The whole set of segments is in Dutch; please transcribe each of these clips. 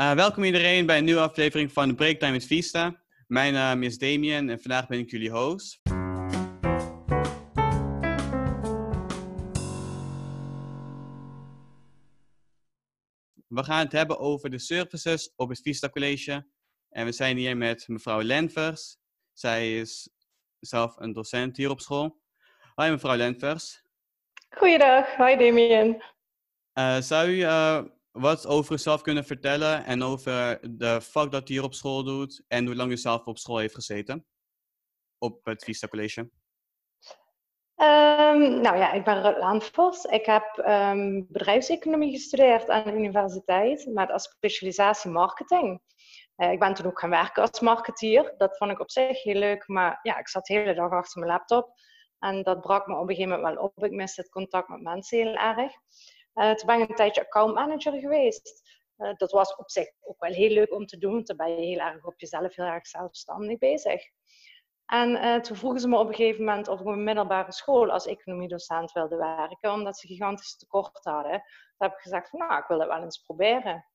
Uh, welkom iedereen bij een nieuwe aflevering van de Breaktime met Vista. Mijn naam is Damien en vandaag ben ik jullie host. We gaan het hebben over de services op het Vista College. En we zijn hier met mevrouw Lenvers. Zij is zelf een docent hier op school. Hoi mevrouw Lenvers. Goeiedag, hoi Damien. Uh, zou u uh, wat over uzelf kunnen vertellen en over de vak dat u hier op school doet en hoe lang u zelf op school heeft gezeten? Op het Vista College. Um, nou ja, ik ben Rut Laanvos. Ik heb um, bedrijfseconomie gestudeerd aan de universiteit met als specialisatie marketing. Uh, ik ben toen ook gaan werken als marketeer. Dat vond ik op zich heel leuk, maar ja, ik zat de hele dag achter mijn laptop. En dat brak me op een gegeven moment wel op. Ik miste het contact met mensen heel erg. Uh, toen ben ik een tijdje accountmanager geweest. Uh, dat was op zich ook wel heel leuk om te doen. Toen ben je heel erg op jezelf, heel erg zelfstandig bezig. En uh, toen vroegen ze me op een gegeven moment of ik op een middelbare school als economiedocent wilde werken, omdat ze gigantisch tekort hadden. Toen heb ik gezegd van, nou, ik wil dat wel eens proberen.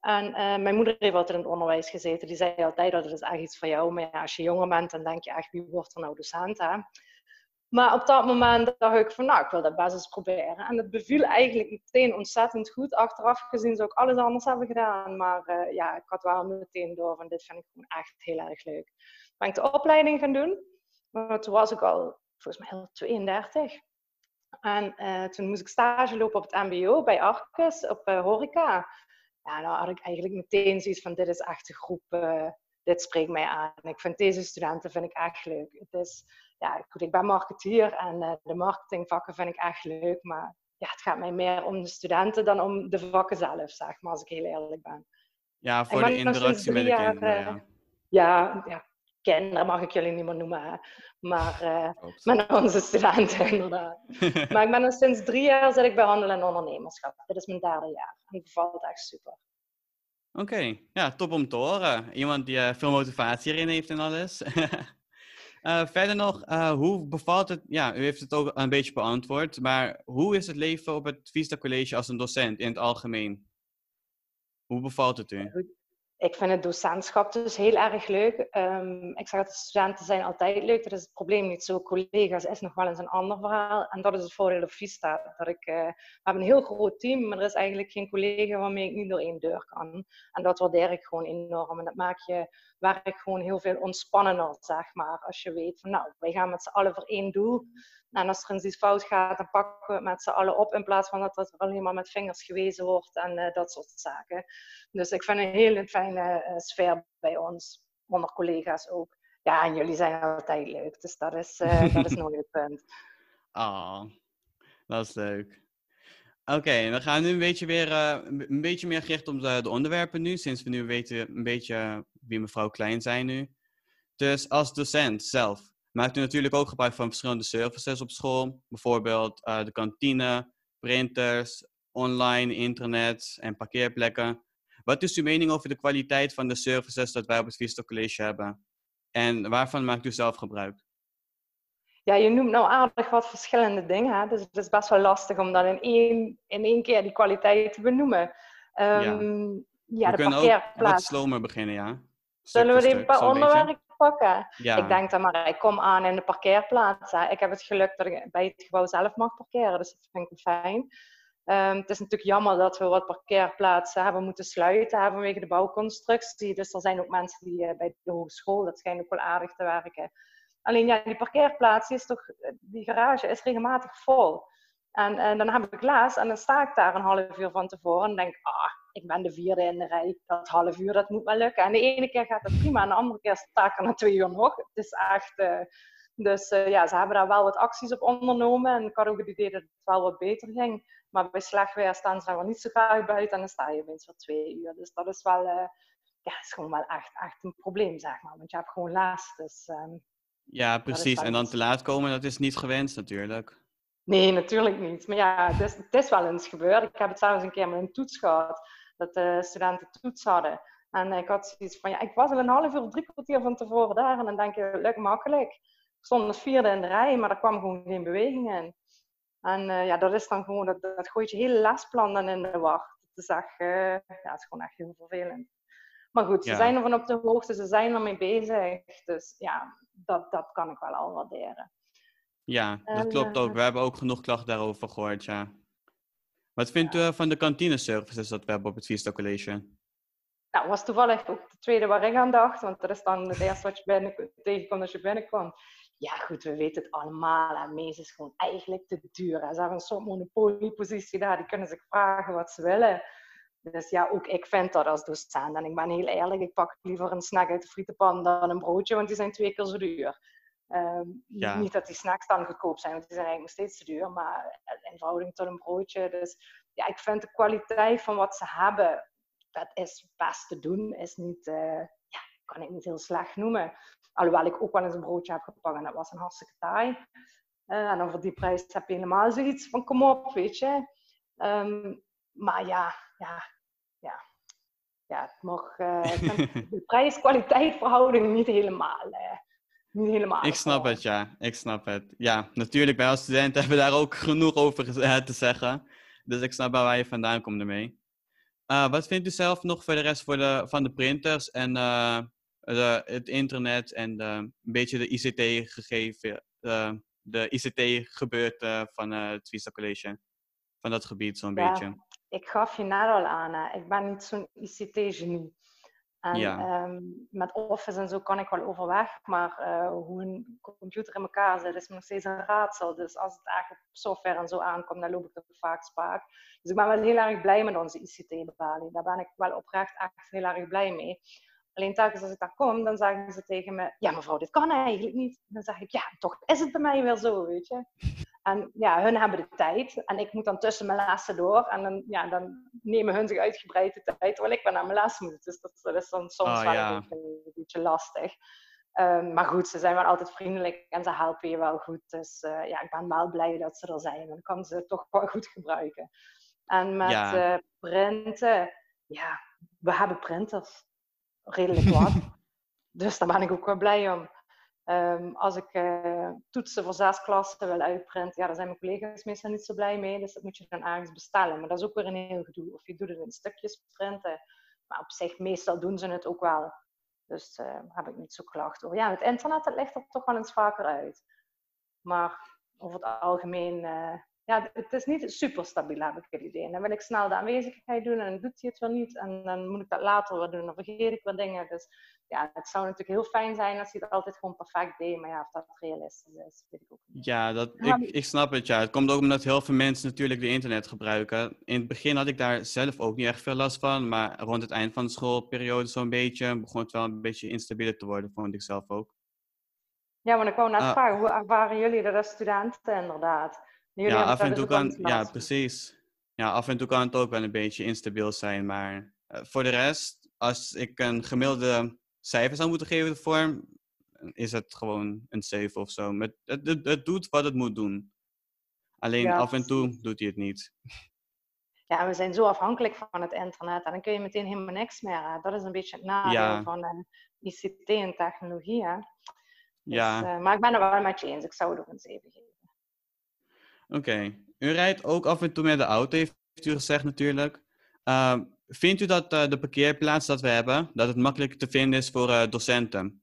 En mijn moeder heeft altijd in het onderwijs gezeten. Die zei altijd, dat is echt iets van jou. Maar ja, als je jonger bent, dan denk je echt, wie wordt er nou docent? Maar op dat moment dacht ik van, nou, ik wil dat best eens proberen. En het beviel eigenlijk meteen ontzettend goed. Achteraf gezien zou ik alles anders hebben gedaan. Maar uh, ja, ik had wel meteen door van, dit vind ik echt heel erg leuk. Ben ik de opleiding gaan doen. Maar toen was ik al, volgens mij, heel 32. En uh, toen moest ik stage lopen op het mbo bij Arcus, op uh, horeca. Ja, nou had ik eigenlijk meteen zoiets van, dit is echt een groep, dit spreekt mij aan. Ik vind deze studenten vind ik echt leuk. Het is ja, goed, ik ben marketeer en uh, de marketingvakken vind ik echt leuk. Maar ja, het gaat mij meer om de studenten dan om de vakken zelf, zeg maar, als ik heel eerlijk ben. Ja, voor de interactie met de jaar, kinderen, ja. ja. ja. kinderen mag ik jullie niet meer noemen, hè. maar uh, met onze studenten inderdaad. maar ik ben er sinds drie jaar zit ik bij handel en ondernemerschap. Dit is mijn derde jaar en het bevalt echt super. Oké, okay. ja, top om te horen. Iemand die uh, veel motivatie erin heeft en alles. Uh, verder nog, uh, hoe bevalt het? Ja, u heeft het ook een beetje beantwoord, maar hoe is het leven op het Vista College als een docent in het algemeen? Hoe bevalt het u? Ik vind het docentschap dus heel erg leuk. Um, ik zeg dat de studenten zijn altijd leuk. Dat is het probleem niet zo. Collega's is nog wel eens een ander verhaal. En dat is het voordeel op Vista. Dat ik, uh, we hebben een heel groot team, maar er is eigenlijk geen collega waarmee ik niet door één deur kan. En dat waardeer ik gewoon enorm. En dat maakt je werk gewoon heel veel ontspannender, zeg maar. Als je weet van, nou, wij gaan met z'n allen voor één doel. En als er eens iets fout gaat, dan pakken we het met z'n allen op. In plaats van dat het alleen maar met vingers gewezen wordt en uh, dat soort zaken. Dus ik vind een hele fijne uh, sfeer bij ons, onder collega's ook. Ja, en jullie zijn altijd leuk. Dus dat is, uh, dat is nooit het punt. Ah, oh, dat is leuk. Oké, we gaan nu een beetje, weer, een beetje meer gericht op de, de, onderwerpen nu. Sinds we nu weten een beetje wie mevrouw Klein zijn nu. Dus als docent zelf, maakt u natuurlijk ook gebruik van verschillende services op school. Bijvoorbeeld uh, de kantine, printers, online, internet en parkeerplekken. Wat is uw mening over de kwaliteit van de services dat wij op het Vista College hebben? En waarvan maakt u zelf gebruik? Ja, je noemt nou aardig wat verschillende dingen. Hè? Dus het is best wel lastig om dat in één, in één keer die kwaliteit te benoemen. Um, ja. ja, de kunnen parkeerplaats. ook wat slomer beginnen, ja. Zullen we die per onderwerp pakken? Ja. Ik denk dan maar, ik kom aan in de parkeerplaats. Hè. Ik heb het geluk dat ik bij het gebouw zelf mag parkeren, dus dat vind ik fijn. Um, het is natuurlijk jammer dat we wat parkeerplaatsen hebben moeten sluiten hebben vanwege de bouwconstructie. Dus er zijn ook mensen die uh, bij de hogeschool, dat schijnt ook wel aardig te werken. Alleen ja, die parkeerplaats is toch, die garage is regelmatig vol. En, en dan heb ik laatst en dan sta ik daar een half uur van tevoren en denk, ah, ik ben de vierde in de rij. Dat half uur, dat moet wel lukken. En de ene keer gaat het prima en de andere keer sta ik er na twee uur nog. Het is echt... Uh, dus uh, ja, ze hebben daar wel wat acties op ondernomen. En ik had ook het idee dat het wel wat beter ging. Maar bij slecht weer staan ze er niet zo graag buiten. En dan sta je opeens voor twee uur. Dus dat is wel... Uh, ja, is gewoon wel echt, echt een probleem, zeg maar. Want je hebt gewoon last. Dus, um, ja, precies. En dan te laat komen, dat is niet gewenst natuurlijk. Nee, natuurlijk niet. Maar ja, het is, het is wel eens gebeurd. Ik heb het zelfs een keer met een toets gehad dat de studenten toets hadden. En ik had zoiets van, ja, ik was al een half uur, drie kwartier van tevoren daar. En dan denk je, leuk makkelijk. Ik stond als vierde in de rij, maar er kwam gewoon geen beweging in. En uh, ja, dat is dan gewoon, dat, dat gooit je hele lesplan dan in de wacht. is echt, uh, ja, het is gewoon echt heel vervelend. Maar goed, ze zijn ervan op de hoogte, ze zijn ermee bezig. Dus ja, dat, dat kan ik wel al waarderen. Ja, dat klopt ook. We hebben ook genoeg klachten daarover gehoord, ja. Wat vindt u van de kantineservices dat we hebben op het Vista College? Nou, was toevallig ook de tweede waar ik aan dacht, want dat is dan het eerste wat je binnen, tegenkomt als je binnenkomt. Ja, goed, we weten het allemaal. En Mees is gewoon eigenlijk te duur. Ze hebben een soort monopoliepositie daar. Die kunnen zich vragen wat ze willen. Dus ja, ook ik vind dat als docent. En ik ben heel eerlijk, ik pak liever een snack uit de frietenpan dan een broodje, want die zijn twee keer zo duur. Ehm, niet dat die snacks dan goedkoop zijn, want die zijn eigenlijk nog steeds te duur, maar in verhouding tot een broodje. Dus ja, ik vind de kwaliteit van wat ze hebben, dat is best te doen. Is niet, uh, ja, kan ik niet heel slecht noemen. Alhoewel ik ook wel eens een broodje heb gepakt en dat was een hartstikke taai. Uh, en dan voor die prijs heb je helemaal zoiets van kom op, weet je. Ehm, maar ja, ja. Ja, het mag, uh, de prijs-kwaliteit verhouding niet helemaal niet helemaal. Ik snap het, ja. Ik snap het. Ja, natuurlijk, wij als studenten hebben daar ook genoeg over te zeggen. Dus ik snap waar je vandaan komt ermee. Uh, wat vindt u zelf nog voor de rest voor de, van de printers en de, het internet en de, een beetje de ICT-gegeven, de, de ICT-gebeurte van het Vista College? Van dat gebied zo'n ja, beetje. Ik gaf je net al aan, ik ben niet zo'n ICT-genie. En ja. um, met Office en zo kan ik wel overweg, maar uh, hoe een computer in elkaar zit, is nog steeds een raadsel. Dus als het eigenlijk op software en zo aankomt, dan loop ik er vaak spaak. Dus ik ben wel heel erg blij met onze ICT-balie. Daar ben ik wel oprecht echt heel erg blij mee. Alleen telkens als ik daar kom, dan zeggen ze tegen me: Ja, mevrouw, dit kan eigenlijk niet. Dan zeg ik: Ja, toch is het bij mij wel zo, weet je. En ja, hun hebben de tijd. En ik moet dan tussen mijn lessen door. En dan, ja, dan nemen hun zich uitgebreid de tijd terwijl ik ben naar mijn les moet. Dus dat, is dan soms oh, wel een, beetje, lastig. Um, maar goed, ze zijn wel altijd vriendelijk en ze helpen je wel goed. Dus uh, ja, ik ben wel blij dat ze er zijn. Dan kan ze toch wel goed gebruiken. En met ja. uh, printen, ja, we hebben printers. Redelijk wat. dus daar ben ik ook wel blij om. Um, als ik uh, toetsen voor zes klassen wil uitprinten, ja, daar zijn mijn collega's meestal niet zo blij mee. Dus dat moet je dan ergens bestellen. Maar dat is ook weer een heel gedoe. Of je doet het in stukjes printen. Maar op zich, meestal doen ze het ook wel. Dus uh, heb ik niet zo klachten over. Ja, het internet dat ligt er toch wel eens vaker uit. Maar over het algemeen, uh, ja, het is niet super stabiel, heb ik het idee. En dan wil ik snel de aanwezigheid doen en dan doet hij het wel niet. En dan moet ik dat later weer doen, dan vergeet ik wat dingen. Dus ja, het zou natuurlijk heel fijn zijn als hij het altijd gewoon perfect deed. Maar ja, of dat realistisch is, weet ik ook niet. Ja, dat, ik, ik snap het. Ja. Het komt ook omdat heel veel mensen natuurlijk de internet gebruiken. In het begin had ik daar zelf ook niet echt veel last van. Maar rond het eind van de schoolperiode zo'n beetje begon het wel een beetje instabieler te worden, vond ik zelf ook. Ja, maar ik wou net uh, vragen, hoe ervaren jullie dat als studenten inderdaad? Ja, af en toe kan, ja, precies. Ja, af en toe kan het ook wel een beetje instabiel zijn. Maar uh, voor de rest, als ik een gemiddelde cijfer zou moeten geven voor, is het gewoon een 7 of zo. Het, het, het, doet wat het moet doen. Alleen af en toe doet hij het niet. Ja, we zijn zo afhankelijk van het internet en dan kun je meteen helemaal niks meer. Dat is een beetje het nadeel van uh, ICT en technologie. Hè? Dus, ja. Uh, maar ik ben er wel met je eens. Ik zou het ook een 7 geven. Oké. U rijdt ook af en toe met de auto, heeft u gezegd natuurlijk. Uh, vindt u dat uh, de parkeerplaats dat we hebben, dat het makkelijk te vinden is voor uh, docenten?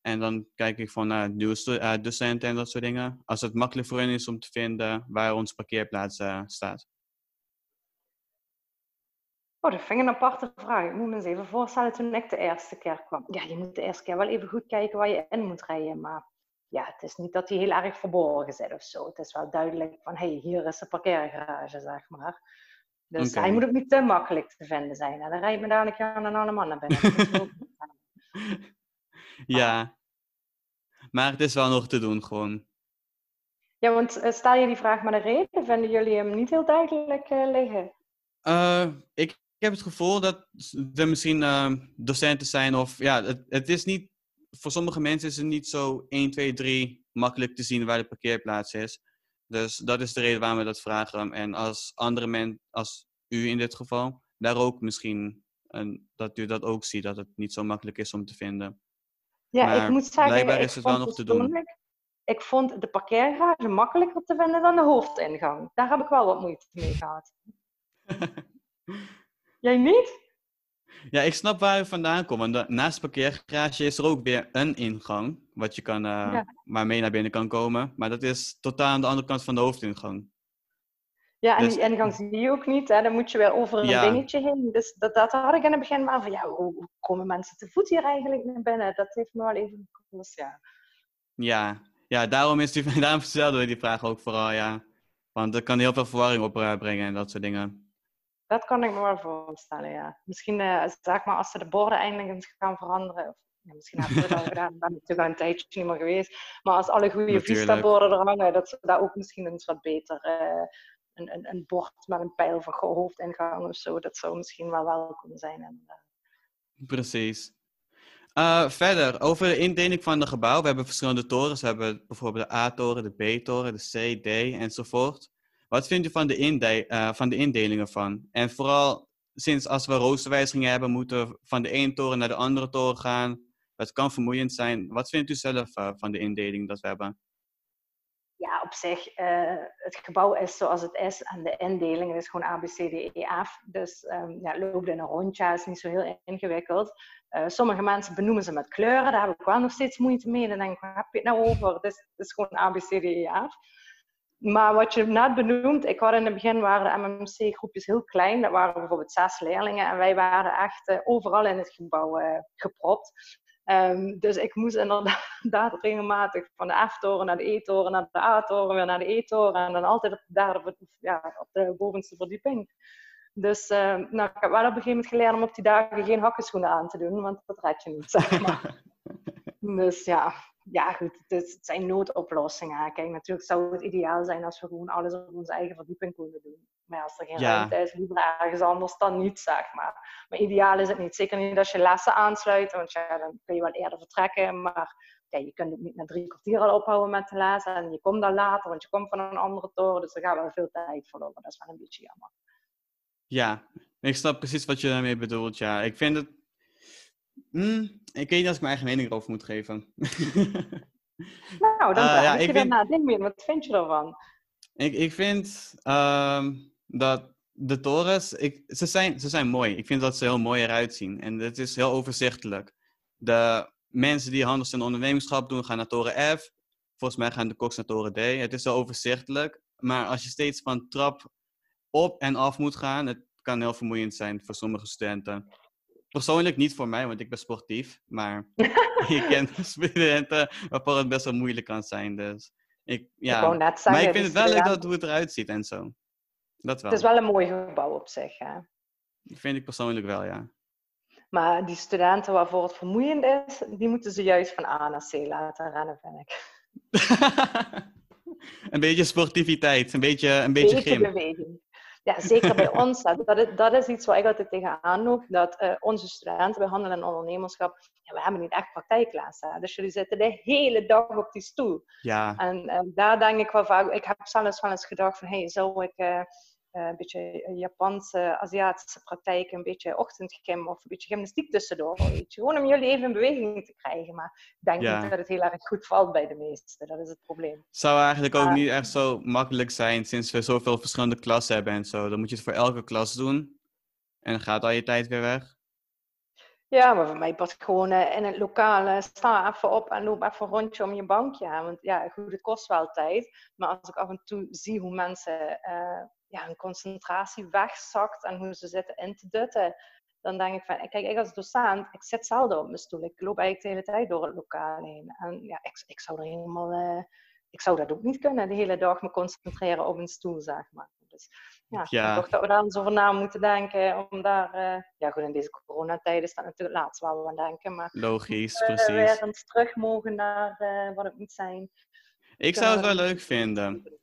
En dan kijk ik van uh, docenten en dat soort dingen. Als het makkelijk voor hen is om te vinden waar onze parkeerplaats staat. Oh, dat vind een aparte vraag. Ik moet me eens even voorstellen toen ik de eerste keer kwam. Ja, je moet de eerste keer wel even goed kijken waar je in moet rijden. Maar ja, het is niet dat die heel erg verborgen zit of zo. Het is wel duidelijk van, hé, hey, hier is de parkeergarage, zeg maar. Dus hij moet ook niet te makkelijk te vinden zijn. En dan rijdt me dadelijk aan een andere man naar binnen. ja, maar het is wel nog te doen gewoon. Ja, want uh, stel je die vraag maar de reden, vinden jullie hem niet heel duidelijk uh, liggen? Uh, ik, ik, heb het gevoel dat er misschien docenten zijn of ja, het, het is niet, voor sommige mensen is het niet zo 1, 2, 3 makkelijk te zien waar de parkeerplaats is. Dus dat is de reden waarom we dat vragen. En als andere mensen, als u in dit geval, daar ook misschien, en dat u dat ook ziet, dat het niet zo makkelijk is om te vinden. Ja, maar ik moet zeggen, blijkbaar is het wel nog te doen. Ik vond de parkeergarage makkelijker te vinden dan de hoofdingang. Daar heb ik wel wat moeite mee gehad. Jij niet? Ja, ik snap waar je vandaan komt. Want naast de parkeergarage is er ook weer een ingang. Wat je kan, uh, waarmee je naar binnen kan komen. Maar dat is totaal aan de andere kant van de hoofdingang. Ja, en dus, die ingang zie je ook niet. Hè? Dan moet je weer over een ja. dingetje heen. Dus dat, dat had ik in het begin maar van, ja, hoe, komen mensen te voet hier eigenlijk naar binnen? Dat heeft me wel even gekost, ja. Ja, ja daarom, is die, daarom stelde we die vraag ook vooral, ja. Want dat kan heel veel verwarring opbrengen en dat soort dingen. Dat kan ik me wel voorstellen, ja. Misschien, uh, zeg maar, als ze de borden eindelijk eens gaan veranderen. Of, ja, misschien hebben we dat al gedaan, ik ben natuurlijk al een tijdje niet meer geweest. Maar als alle goede Vista-borden er hangen, dat ze daar ook misschien eens wat beter... Uh, een, een, een, bord met een pijl van hoofdingang of zo, dat zou misschien wel welkom zijn. En, Precies. Uh, verder, over de indeling van de gebouw. We hebben verschillende torens. We hebben bijvoorbeeld de A-toren, de B-toren, de C, D enzovoort. Wat vindt u van de, inde uh, van de indelingen van? En vooral sinds als we roosterwijzigingen hebben, moeten we van de ene toren naar de andere toren gaan. Dat kan vermoeiend zijn. Wat vindt u zelf uh, van de indeling dat we hebben? ja, op zich, uh, het gebouw is zoals het is en de indeling is gewoon A, B, C, D, E, F. Dus um, ja, loopt in een rondje, is niet zo heel ingewikkeld. Sommige mensen benoemen ze met kleuren, daar heb ik wel nog steeds moeite mee. Dan denk ik, waar heb je het nou over? Is, het is gewoon A, B, C, D, E, F. Maar wat je net benoemt, ik had in het begin waren de MMC-groepjes heel klein. Dat waren bijvoorbeeld zes leerlingen en wij waren echt uh, overal in het gebouw gepropt. Um, dus ik moest inderdaad regelmatig van de F-toren naar de E-toren, naar de A-toren, weer naar de E-toren en dan altijd op, daar op, ja, op de bovenste verdieping. Dus uh, nou, ik heb wel op een gegeven moment geleerd om op die dagen geen hakkenschoenen aan te doen, want dat red je niet, zeg maar. dus ja, ja goed, het, het, zijn noodoplossingen. Kijk, natuurlijk zou het ideaal zijn als we gewoon alles op onze eigen verdieping kunnen doen. Maar als er geen ja. ruimte is, liever ergens anders dan niet, zeg maar. Maar ideaal is het niet. Zeker niet als je lessen aansluit, want ja, dan kun je wel eerder vertrekken. Maar ja, je kunt het niet na drie kwartier al ophouden met te lezen. En je komt dan later, want je komt van een andere toren. Dus er gaat wel veel tijd verloren. Dat is wel een beetje jammer. Ja, ik snap precies wat je daarmee bedoelt. Ja, ik vind het. Mm, ik weet niet als ik mijn eigen mening erover moet geven. nou, dan uh, ja, ik je vind... daarna. Denk meer, wat vind je ervan? Ik, ik vind um, dat de torens, ik, ze, zijn, ze zijn mooi. Ik vind dat ze heel mooi eruit zien. En het is heel overzichtelijk. De mensen die handels- en ondernemingschap doen, gaan naar toren F. Volgens mij gaan de koks naar toren D. Het is heel overzichtelijk. Maar als je steeds van trap op en af moet gaan, het kan heel vermoeiend zijn voor sommige studenten. Persoonlijk niet voor mij, want ik ben sportief. Maar ik ken studenten waarvoor het best wel moeilijk kan zijn. Dus ik, ja. maar ik vind het wel leuk dat hoe het eruit ziet en zo. Dat wel. Het is wel een mooi gebouw op zich. Hè? Dat vind ik persoonlijk wel, ja. Maar die studenten waarvoor het vermoeiend is, die moeten ze juist van A naar C laten rennen, vind ik. een beetje sportiviteit, een beetje, een beetje, beetje gym. beweging. Ja, zeker bij ons. Dat is, dat is iets waar ik altijd tegenaan loop. Dat uh, onze studenten bij handel en ondernemerschap, ja, we hebben niet echt praktijklessen. Dus jullie zitten de hele dag op die stoel. Ja. En uh, daar denk ik wel vaak, ik heb zelfs wel eens gedacht van, hey, zou ik... Uh, een beetje Japanse, Aziatische praktijk, een beetje ochtendgym of een beetje gymnastiek tussendoor. Weet je. Gewoon om jullie even in beweging te krijgen. Maar ik denk niet dat het heel erg goed valt bij de meesten. Dat is het probleem. Zou eigenlijk ook niet echt zo makkelijk zijn sinds we zoveel verschillende klassen hebben en zo. Dan moet je het voor elke klas doen. En dan gaat al je tijd weer weg. Ja, maar voor mij past gewoon uh, in het lokale, sta even op en loop even een rondje om je bankje. Want ja, goed, het kost wel tijd. Maar als ik af en toe zie hoe mensen uh, ja, hun concentratie wegzakt en hoe ze zitten in te dutten, dan denk ik van, kijk, ik als docent, ik zit zelden op mijn stoel. Ik loop eigenlijk de hele tijd door het lokaal heen. En ja, ik, ik zou er helemaal, uh, ik zou dat ook niet kunnen, de hele dag me concentreren op een stoel, zeg maar. Dus ja, ja. toch dat we daar eens over na moeten denken, om daar, uh, ja goed, in deze coronatijd is dat natuurlijk het laatste waar we aan denken, maar... Logisch, uh, precies. weer eens terug mogen naar wat het moet zijn. Ik zou het wel leuk vinden.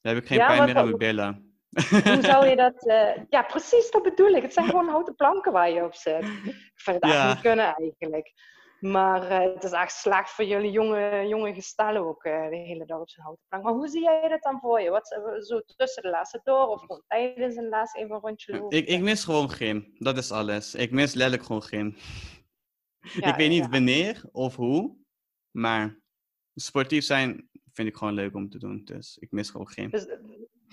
Dan heb ik geen pijn meer aan mijn billen. Hoe zou je dat... Uh, ja, precies, dat bedoel ik. Het zijn gewoon houten planken waar je op zit. Ik vind het ja. niet kunnen eigenlijk. Maar uh, het is echt slecht voor jullie jonge, jonge gestellen ook uh, de hele dag op zo'n houten plank. Maar hoe zie jij dat dan voor je? Wat, zo tussen de lessen door of gewoon tijdens een les even een rondje lopen? Ik, ik mis gewoon gym. Dat is alles. Ik mis letterlijk gewoon gym. Ja, ik weet niet wanneer of hoe, maar sportief zijn vind ik gewoon leuk om te doen. Dus ik mis gewoon geen. Dus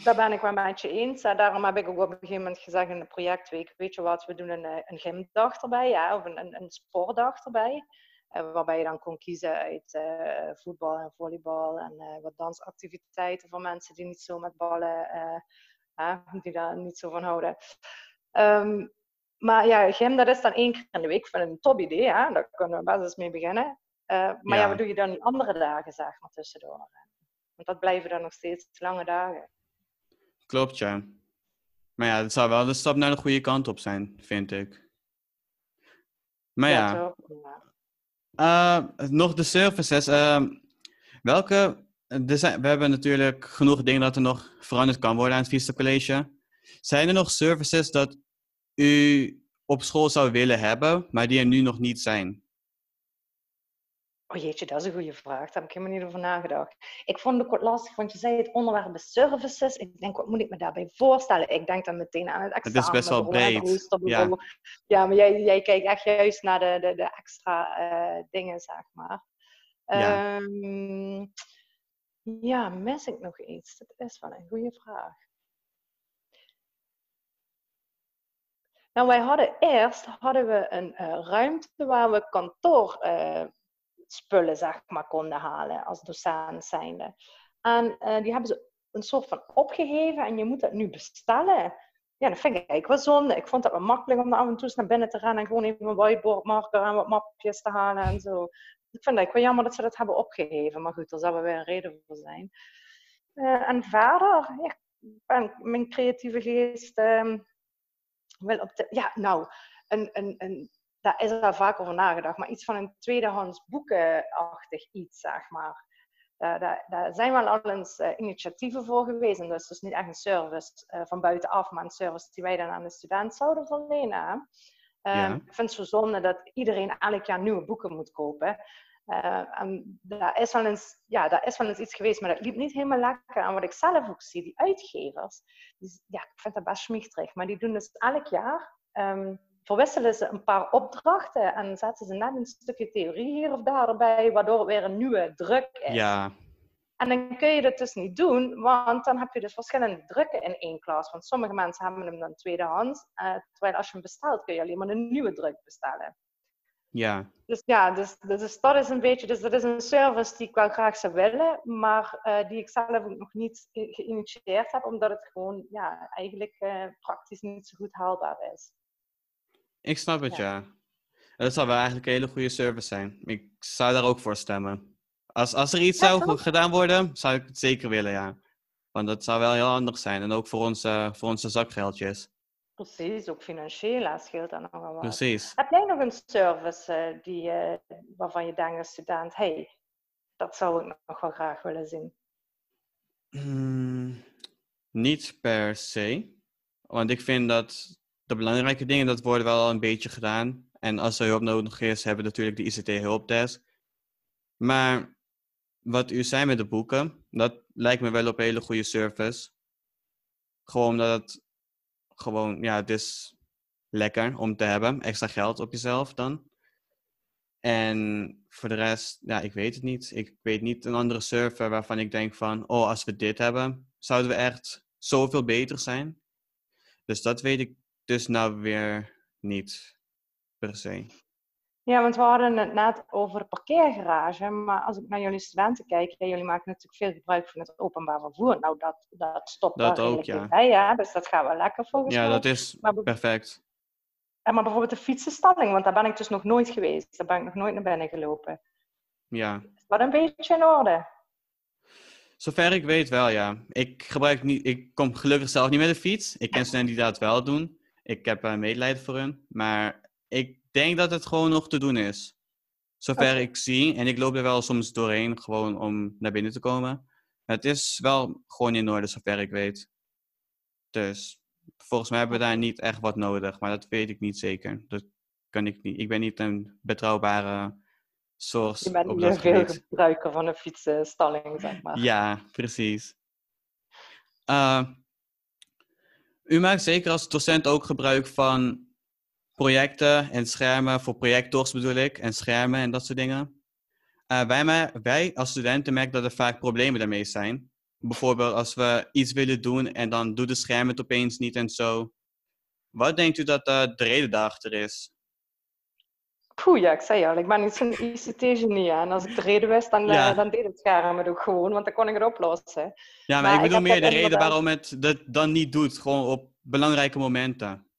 daar ben ik wel met je eens. Daarom heb ik ook op een gegeven moment gezegd in de projectweek, weet je wat, we doen een, eh, een gymdag erbij, ja, of een, een, sportdag erbij. Uh, waarbij je dan kon kiezen uit uh, voetbal en volleybal en wat dansactiviteiten voor mensen die niet zo met ballen, die daar niet zo van houden. Um, maar ja, gym dat is dan één keer in de week. Ik vind het een top idee, hè? daar kunnen we best eens mee beginnen. Maar ja. ja, wat doe je dan die andere dagen, zeg maar, tussendoor? Want dat blijven dan nog steeds lange dagen. Klopt, ja. Maar ja, het zou wel de stap naar de goede kant op zijn, vind ik. Maar ja. ja. Uh, nog de services. Uh, welke. Er zijn, we hebben natuurlijk genoeg dingen dat er nog veranderd kan worden aan het Vista College. Zijn er nog services dat u op school zou willen hebben, maar die er nu nog niet zijn? Oh jeetje, dat is een goede vraag. Daar heb ik helemaal niet over nagedacht. Ik vond het ook lastig, want je zei het onderwerp services. Ik denk, wat moet ik me daarbij voorstellen? Ik denk dan meteen aan het examen. Het is best wel breed. Ja. ja, maar jij, jij kijkt echt juist naar de, de, de extra uh, dingen, zeg maar. Ja. Um, ja, mis ik nog iets? Dat is wel een goede vraag. Nou, wij hadden eerst hadden we een uh, ruimte waar we kantoor uh, spullen zeg maar, konden halen als docent zijnde. En uh, die hebben ze een soort van opgegeven en je moet dat nu bestellen. Ja, dat vind ik eigenlijk wel zonde. Ik vond het wel makkelijk om af en toe naar binnen te gaan en gewoon even een whiteboardmarker en wat mapjes te halen en zo. Ik vind het wel jammer dat ze dat hebben opgegeven, maar goed, er zal wel weer een reden voor zijn. Uh, en verder, ja, ben, mijn creatieve geest uh, wil op ja, nou, een, een, een daar is al vaak over nagedacht. Maar iets van een tweedehands boekenachtig iets, zeg maar. Daar, daar, daar zijn wel al eens uh, initiatieven voor geweest. En dat is dus niet echt een service uh, van buitenaf, maar een service die wij dan aan de student zouden verlenen. Uh, Ik vind het zo zonde dat iedereen elk jaar nieuwe boeken moet kopen. Uh, en daar is, wel eens, ja, daar is wel eens iets geweest, maar dat liep niet helemaal lekker. En wat ik zelf ook zie, die uitgevers, die, ja, ik vind dat best schmichtig, maar die doen dus elk jaar um, verwisselen ze een paar opdrachten en zetten ze net een stukje theorie hier of daar erbij, waardoor het weer een nieuwe druk is. Ja. En dan kun je dat dus niet doen, want dan heb je dus verschillende drukken in één klas. Want sommige mensen hebben hem dan tweedehands, uh, terwijl als je hem bestelt kun je alleen maar een nieuwe druk bestellen. Ja. Dus ja, dus, dus dat is een beetje, dus dat is een service die ik wel graag zou willen, maar uh, die ik zelf ook nog niet geïnitieerd heb, omdat het gewoon ja, eigenlijk uh, praktisch niet zo goed haalbaar is. Ik snap het, ja. Dat zou wel eigenlijk een hele goede service zijn. Ik zou daar ook voor stemmen. Als, als er iets zou gedaan worden, zou ik het zeker willen, ja. Want dat zou wel heel handig zijn. En ook voor onze, voor onze zakgeldjes. Precies, ook financieel scheelt dat nogal wat. Precies. Heb jij nog een service uh, die, uh, waarvan je denkt als student, hey, dat zou ik nog wel graag willen zien? Hmm, niet per se. Want ik vind dat de belangrijke dingen, dat worden wel al een beetje gedaan. En als er hulp nodig is, hebben we natuurlijk de ICT-hulpdesk. Maar wat u zei met de boeken, dat lijkt me wel op een hele goede service. Gewoon omdat het gewoon, ja, het is lekker om te hebben. Extra geld op jezelf dan. En voor de rest, ja, ik weet het niet. Ik weet niet een andere server waarvan ik denk van, oh, als we dit hebben, zouden we echt zoveel beter zijn. Dus dat weet ik dus nou weer niet, per se. Ja, want we hadden het net over parkeergarage. Maar als ik naar jullie studenten kijk, jullie maken natuurlijk veel gebruik van het openbaar vervoer. Nou, dat, dat stopt dat ook, ja. bij, ja. Dus dat gaat wel lekker volgens ja, mij. Ja, dat is maar perfect. En maar bijvoorbeeld de fietsenstalling, want daar ben ik dus nog nooit geweest. Daar ben ik nog nooit naar binnen gelopen. Ja. Is dat een beetje in orde? Zover ik weet wel, ja. Ik gebruik niet, ik kom gelukkig zelf niet met de fiets. Ik ken studenten die dat wel doen. Ik heb uh, medelijden voor hun. Maar ik denk dat het gewoon nog te doen is. Zover ik zie. En ik loop er wel soms doorheen, gewoon om naar binnen te komen. Het is wel gewoon in orde, zover ik weet. Dus volgens mij hebben we daar niet echt wat nodig. Maar dat weet ik niet zeker. Dat kan ik niet. Ik ben niet een betrouwbare source. Je bent op dat veel gebruiker van een fietsstalling, zeg maar. Ja, precies. Uh, u maakt zeker als docent ook gebruik van projecten en schermen, voor projectors bedoel ik, en schermen en dat soort dingen. Uh, wij, wij als studenten merken dat er vaak problemen daarmee zijn. bijvoorbeeld als we iets willen doen en dan doet de scherm het opeens niet en zo. Wat denkt u dat uh, de reden daarachter is? Poeh, ja, ik zei al, ik ben niet zo'n ICT-genie. En als ik de reden wist, dan, uh, dan deed het scherm het ook gewoon, want dan kon ik het oplossen. Ja, maar, ik bedoel meer de reden waarom het dat dan niet doet, gewoon op belangrijke momenten.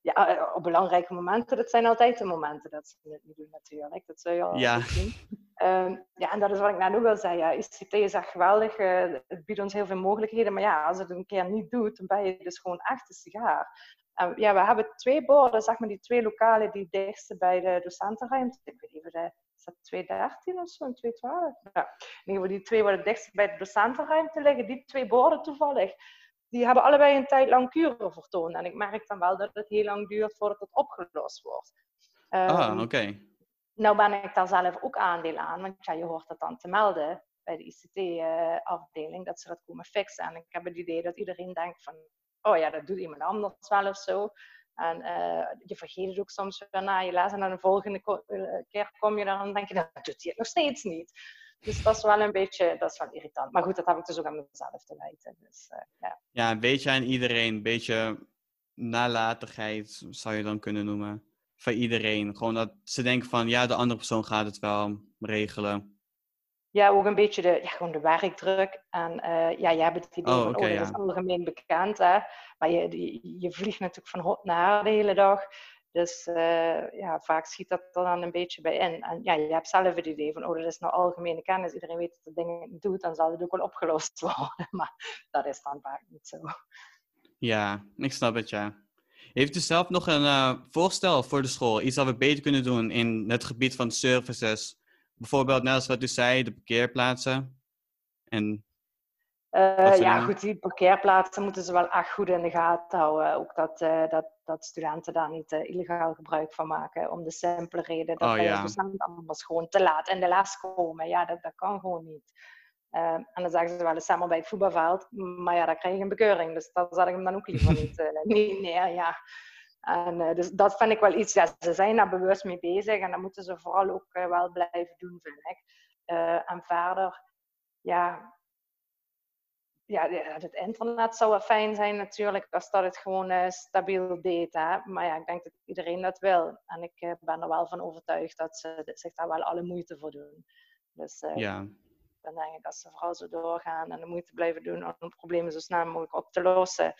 Ja, eh, op belangrijke momenten, dat zijn altijd de momenten dat ze het niet doen natuurlijk. Dat zul je al ja. zien. Um, ja, en dat is wat ik net ook al zei. Ja, ICT is echt geweldig. Uh, het biedt ons heel veel mogelijkheden. Maar ja, als het een keer niet doet, dan ben je dus gewoon echt een sigaar. Ja, we hebben twee borden, zeg maar die twee lokalen die dichtste bij de docentenruimte. Ik weet even, de, is dat 213 of zo, en 212? Ja, in ieder die twee waar het dichtst bij de docentenruimte liggen. Die twee borden toevallig die hebben allebei een tijd lang kuren vertoond. En ik merk dan wel dat het heel lang duurt voordat het opgelost wordt. ah, ehm, oké. Nou ben ik daar zelf ook aandeel aan, want ja, je hoort dat dan te melden bij de ICT-afdeling, dat ze dat komen fixen. En ik heb het idee dat iedereen denkt van, oh ja, dat doet iemand anders wel of zo. En uh, je vergeet het ook soms weer na je les en dan de volgende eh, keer kom je dan en denk je, dat doet hij het nog steeds niet. Dus dat is wel een beetje, dat is wel irritant. Maar goed, dat heb ik dus ook aan mezelf te wijten. Dus, uh, ja. ja, een beetje aan iedereen. Een beetje nalatigheid zou je dan kunnen noemen. Van iedereen. Gewoon dat ze denken van, ja, de andere persoon gaat het wel regelen. Ja, ook een beetje de, ja, gewoon de werkdruk. En uh, ja, jij hebt het idee oh, van, oh, dat is algemeen bekend. Hè? Maar je, je, je vliegt natuurlijk van hot naar de hele dag. Dus uh, ja, vaak schiet dat er dan een beetje bij in. En ja, je hebt zelf het idee van, oh, dat is nou algemene kennis. Iedereen weet dat de dingen doet, dan zal het ook wel opgelost worden. Maar dat is dan vaak niet zo. Ja, ik snap het, ja. Heeft u zelf nog een uh, voorstel voor de school? Iets dat we beter kunnen doen in het gebied van services? Bijvoorbeeld, net als wat u zei, de parkeerplaatsen. En uh, ja, goed, die parkeerplaatsen moeten ze wel echt goed in de gaten houden. Ook dat, uh, dat, dat studenten daar niet uh, illegaal gebruik van maken. Om de simpele reden dat oh, ja. docenten anders gewoon te laat in de les komen. Ja, dat, dat kan gewoon niet. en dan zeggen ze wel eens samen bij het voetbalveld. Maar ja, daar krijg je een bekeuring. Dus dat zat ik hem dan ook liever niet, niet neer. Ja. En, dus dat vind ik wel iets. Ja, ze zijn daar bewust mee bezig. En dat moeten ze vooral ook wel blijven doen, vind ik. en verder, ja, ja, het internet zou wel fijn zijn natuurlijk als dat het gewoon stabiel deed. Hè? Maar ja, ik denk dat iedereen dat wil. En ik ben er wel van overtuigd dat ze zich daar wel alle moeite voor doen. Dus ja. dan denk ik dat ze vooral zo doorgaan en de moeite blijven doen om problemen zo snel mogelijk op te lossen.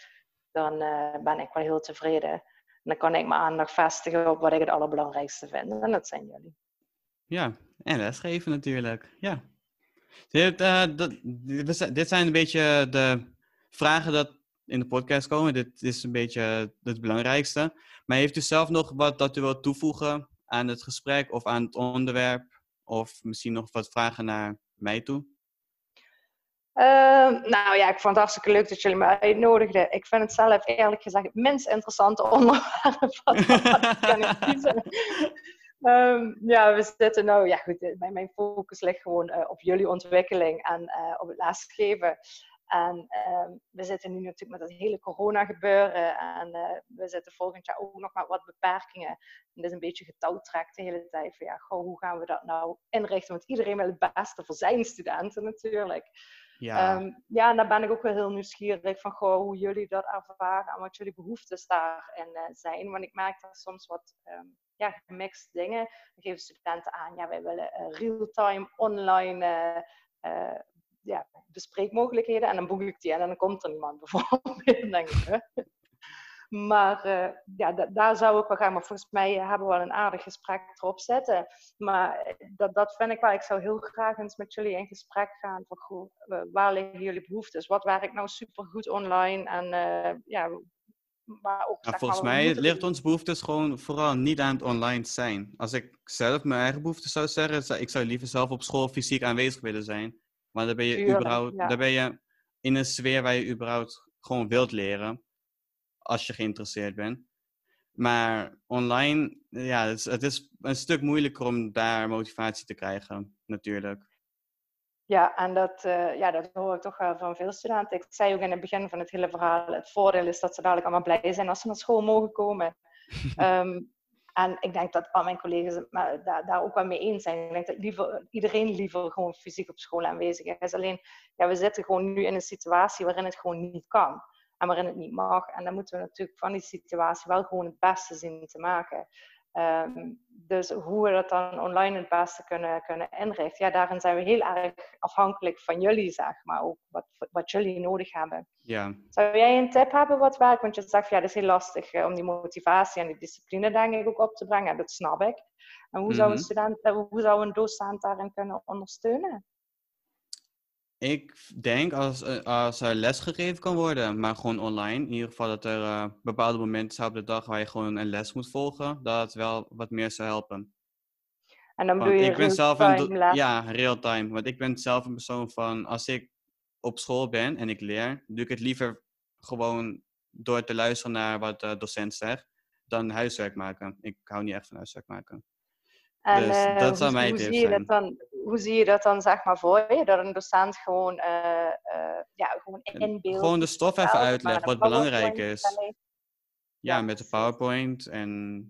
Dan ben ik wel heel tevreden. Dan kan ik mijn aandacht vestigen op wat ik het allerbelangrijkste vind. En dat zijn jullie. Ja, en lesgeven natuurlijk. Ja. Dit, dat, dit zijn een beetje de vragen dat in de podcast komen. Dit is een beetje het belangrijkste. Maar heeft u zelf nog wat dat u wilt toevoegen aan het gesprek of aan het onderwerp? Of misschien nog wat vragen naar mij toe? Uh, nou ja, ik vond het hartstikke leuk dat jullie me uitnodigden. Ik vind het zelf eerlijk gezegd het minst interessante onderwerp. Wat, ik kiezen. Um, ja, we zitten nou, ja goed, mijn, mijn focus ligt gewoon uh, op jullie ontwikkeling en uh, op het lesgeven. En um, we zitten nu natuurlijk met het hele corona gebeuren en we zitten volgend jaar ook nog met wat beperkingen. En dat is een beetje getouwtrekt de hele tijd van ja, goh, hoe gaan we dat nou inrichten? Want iedereen wil het beste voor zijn studenten natuurlijk. Ja. Um, ja, en daar ben ik ook wel heel nieuwsgierig van hoe jullie dat ervaren en wat jullie behoeftes daarin zijn. Want ik merk dat soms wat um, ja, gemixt dingen. Dan geven studenten aan, ja, wij willen uh, real-time online uh, uh, ja, bespreekmogelijkheden. En dan boek ik die en dan komt er niemand bijvoorbeeld. denk ik, Maar ja, daar zou ik wel gaan. Maar volgens mij hebben we wel een aardig gesprek erop zetten. Maar dat, dat vind ik wel. Ik zou heel graag eens met jullie in gesprek gaan. Van, goh, waar liggen jullie behoeftes? Wat werkt nou supergoed online? En ja, maar ook, volgens mij ligt ons behoeftes gewoon vooral niet aan het online zijn. Als ik zelf mijn eigen behoeftes zou zeggen, ik zou liever zelf op school fysiek aanwezig willen zijn. Maar dan ben je, überhaupt, dan ben je in een sfeer waar je überhaupt gewoon wilt leren. Als je geïnteresseerd bent. Maar online, ja, het is, het is een stuk moeilijker om daar motivatie te krijgen, natuurlijk. Ja, en dat, uh, ja, dat hoor ik toch wel van veel studenten. Ik zei ook in het begin van het hele verhaal, het voordeel is dat ze dadelijk allemaal blij zijn als ze naar school mogen komen. um, En ik denk dat al mijn collega's het maar daar, daar, ook wel mee eens zijn. Ik denk dat liever, iedereen liever gewoon fysiek op school aanwezig is. Alleen, ja, we zitten gewoon nu in een situatie waarin het gewoon niet kan. En waarin het niet mag. En dan moeten we natuurlijk van die situatie wel gewoon het beste zien te maken. Ehm, dus hoe we dat dan online het beste kunnen, kunnen inrichten, ja, daarin zijn we heel erg afhankelijk van jullie, zeg maar, ook wat, wat jullie nodig hebben. Ja. Zou jij een tip hebben wat werkt? Want je zegt, ja, dat is heel lastig eh, om die motivatie en die discipline, denk ik, ook op te brengen. Dat snap ik. En hoe, zou, een mhm. student, eh, hoe zou een docent daarin kunnen ondersteunen? Ik denk als, eh, als er les gegeven kan worden, maar gewoon online. In ieder geval dat er uh, bepaalde momenten zijn op de dag waar je gewoon een les moet volgen. Dat het wel wat meer zou helpen. En dan bedoel je ik ben zelf een Ja, real time. Want ik ben zelf een persoon van, als ik op school ben en ik leer, doe ik het liever gewoon door te luisteren naar wat de docent zegt, dan huiswerk maken. Ik hou niet echt van huiswerk maken. En, dus uh, dat zou mij hoe zie je dat dan? Hoe zie je dat dan zeg maar voor je? Dat een docent gewoon, uh, uh, ja, gewoon inbeeldt. Gewoon de stof even uitlegt, wat belangrijk is. Ja, met de PowerPoint. En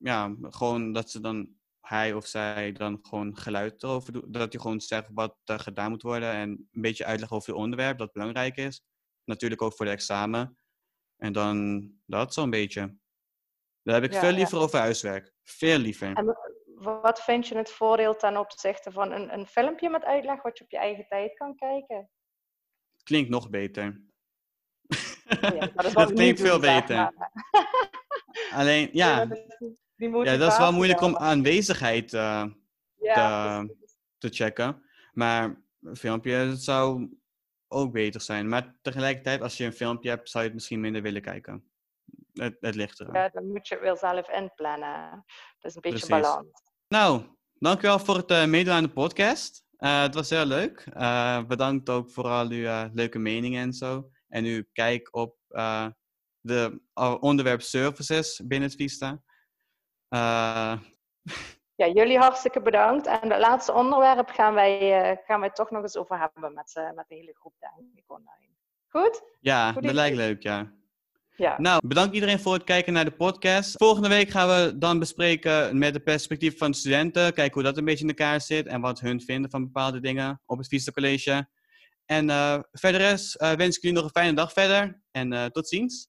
ja, gewoon dat ze dan, hij of zij dan gewoon geluid erover doet. Dat hij gewoon zegt wat er gedaan moet worden. En een beetje uitleggen over het onderwerp, dat belangrijk is. Natuurlijk ook voor de examen. En dan dat zo'n beetje. Daar heb ik veel liever over huiswerk. Veel liever wat vind je het voordeel ten opzichte van een, een filmpje met uitleg wat je op je eigen tijd kan kijken? Klinkt nog beter. Oh ja, dat, dat klinkt veel beter. Alleen, ja, ja, dat is wel moeilijk om aanwezigheid uh, te, te, checken. Maar een filmpje zou ook beter zijn. Maar tegelijkertijd, als je een filmpje hebt, zou je het misschien minder willen kijken. Het, het ligt. Ja, dan moet je het wel zelf inplannen. Dat is een beetje balans. Nou, dankjewel voor het uh, meedoen aan de podcast. Uh, het was heel leuk. Uh, bedankt ook voor al uw leuke meningen en zo. En uw kijk op de onderwerp services binnen het Vista. ja, jullie hartstikke bedankt. En het laatste onderwerp gaan wij, gaan wij toch nog eens over hebben met, met de hele groep, denk ik, online. Goed? Ja, dat lijkt leuk, ja. Ja. Nou, bedankt iedereen voor het kijken naar de podcast. Volgende week gaan we dan bespreken met de perspectief van de studenten. Kijken hoe dat een beetje in elkaar zit en wat hun vinden van bepaalde dingen op het Vista College. En uh, verder is, uh, wens ik jullie nog een fijne dag verder en uh, tot ziens.